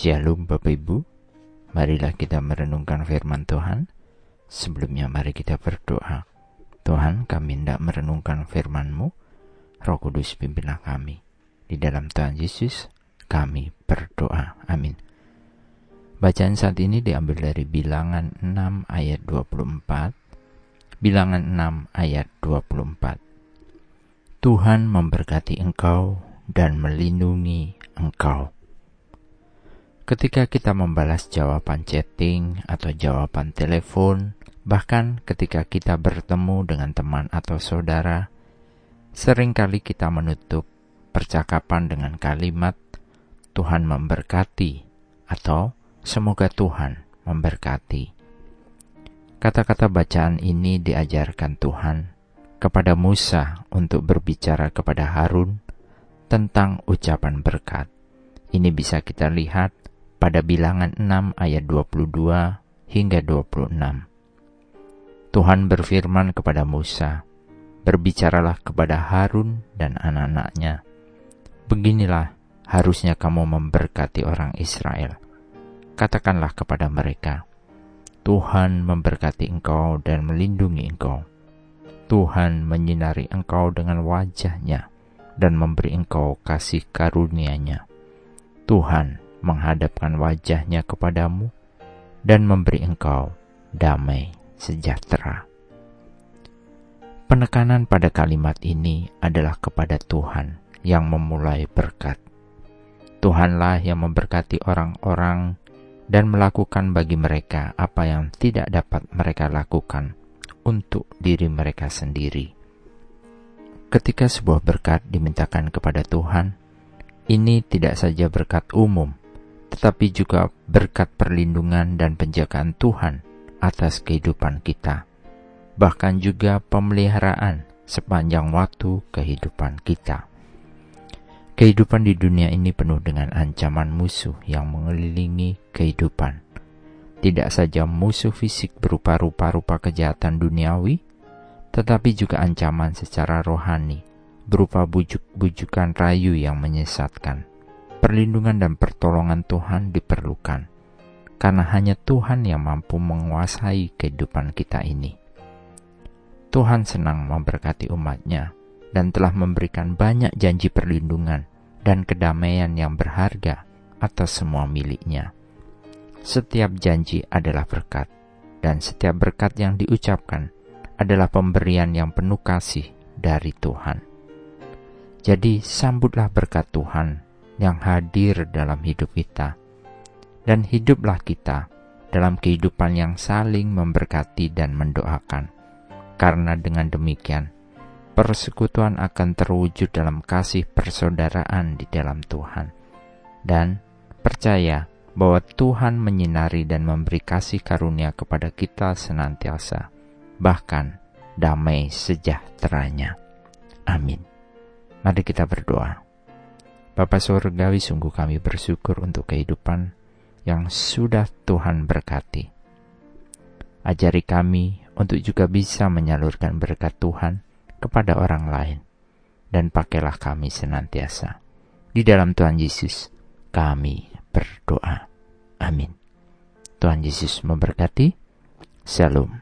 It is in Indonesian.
Shalom Bapak Ibu. Marilah kita merenungkan firman Tuhan. Sebelumnya mari kita berdoa. Tuhan kami hendak merenungkan firman-Mu. Roh Kudus pimpinlah kami. Di dalam Tuhan Yesus kami berdoa. Amin. Bacaan saat ini diambil dari bilangan 6 ayat 24 Bilangan 6 ayat 24 Tuhan memberkati engkau dan melindungi engkau Ketika kita membalas jawaban chatting atau jawaban telepon, bahkan ketika kita bertemu dengan teman atau saudara, sering kali kita menutup percakapan dengan kalimat "Tuhan memberkati" atau "Semoga Tuhan memberkati". Kata-kata bacaan ini diajarkan Tuhan kepada Musa untuk berbicara kepada Harun tentang ucapan berkat. Ini bisa kita lihat pada bilangan 6 ayat 22 hingga 26. Tuhan berfirman kepada Musa, Berbicaralah kepada Harun dan anak-anaknya. Beginilah harusnya kamu memberkati orang Israel. Katakanlah kepada mereka, Tuhan memberkati engkau dan melindungi engkau. Tuhan menyinari engkau dengan wajahnya dan memberi engkau kasih karunia-Nya. Tuhan menghadapkan wajahnya kepadamu dan memberi engkau damai sejahtera. Penekanan pada kalimat ini adalah kepada Tuhan yang memulai berkat. Tuhanlah yang memberkati orang-orang dan melakukan bagi mereka apa yang tidak dapat mereka lakukan untuk diri mereka sendiri. Ketika sebuah berkat dimintakan kepada Tuhan, ini tidak saja berkat umum, tetapi juga berkat perlindungan dan penjagaan Tuhan atas kehidupan kita, bahkan juga pemeliharaan sepanjang waktu kehidupan kita. Kehidupan di dunia ini penuh dengan ancaman musuh yang mengelilingi kehidupan. Tidak saja musuh fisik berupa rupa-rupa kejahatan duniawi, tetapi juga ancaman secara rohani berupa bujuk-bujukan rayu yang menyesatkan perlindungan dan pertolongan Tuhan diperlukan, karena hanya Tuhan yang mampu menguasai kehidupan kita ini. Tuhan senang memberkati umatnya dan telah memberikan banyak janji perlindungan dan kedamaian yang berharga atas semua miliknya. Setiap janji adalah berkat, dan setiap berkat yang diucapkan adalah pemberian yang penuh kasih dari Tuhan. Jadi, sambutlah berkat Tuhan yang hadir dalam hidup kita. Dan hiduplah kita dalam kehidupan yang saling memberkati dan mendoakan. Karena dengan demikian, persekutuan akan terwujud dalam kasih persaudaraan di dalam Tuhan. Dan percaya bahwa Tuhan menyinari dan memberi kasih karunia kepada kita senantiasa, bahkan damai sejahteranya. Amin. Mari kita berdoa. Bapa Surgawi sungguh kami bersyukur untuk kehidupan yang sudah Tuhan berkati. Ajari kami untuk juga bisa menyalurkan berkat Tuhan kepada orang lain. Dan pakailah kami senantiasa. Di dalam Tuhan Yesus kami berdoa. Amin. Tuhan Yesus memberkati. Shalom.